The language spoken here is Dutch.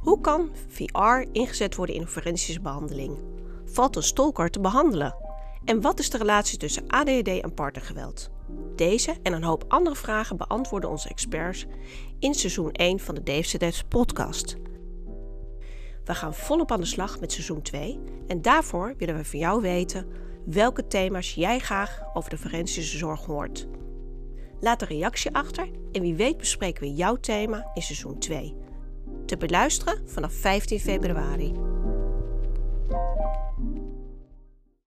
Hoe kan VR ingezet worden in een forensische behandeling? Valt een stalker te behandelen? En wat is de relatie tussen ADHD en partnergeweld? Deze en een hoop andere vragen beantwoorden onze experts in seizoen 1 van de DFCD's podcast. We gaan volop aan de slag met seizoen 2 en daarvoor willen we van jou weten welke thema's jij graag over de forensische zorg hoort. Laat een reactie achter en wie weet bespreken we jouw thema in seizoen 2. Te beluisteren vanaf 15 februari.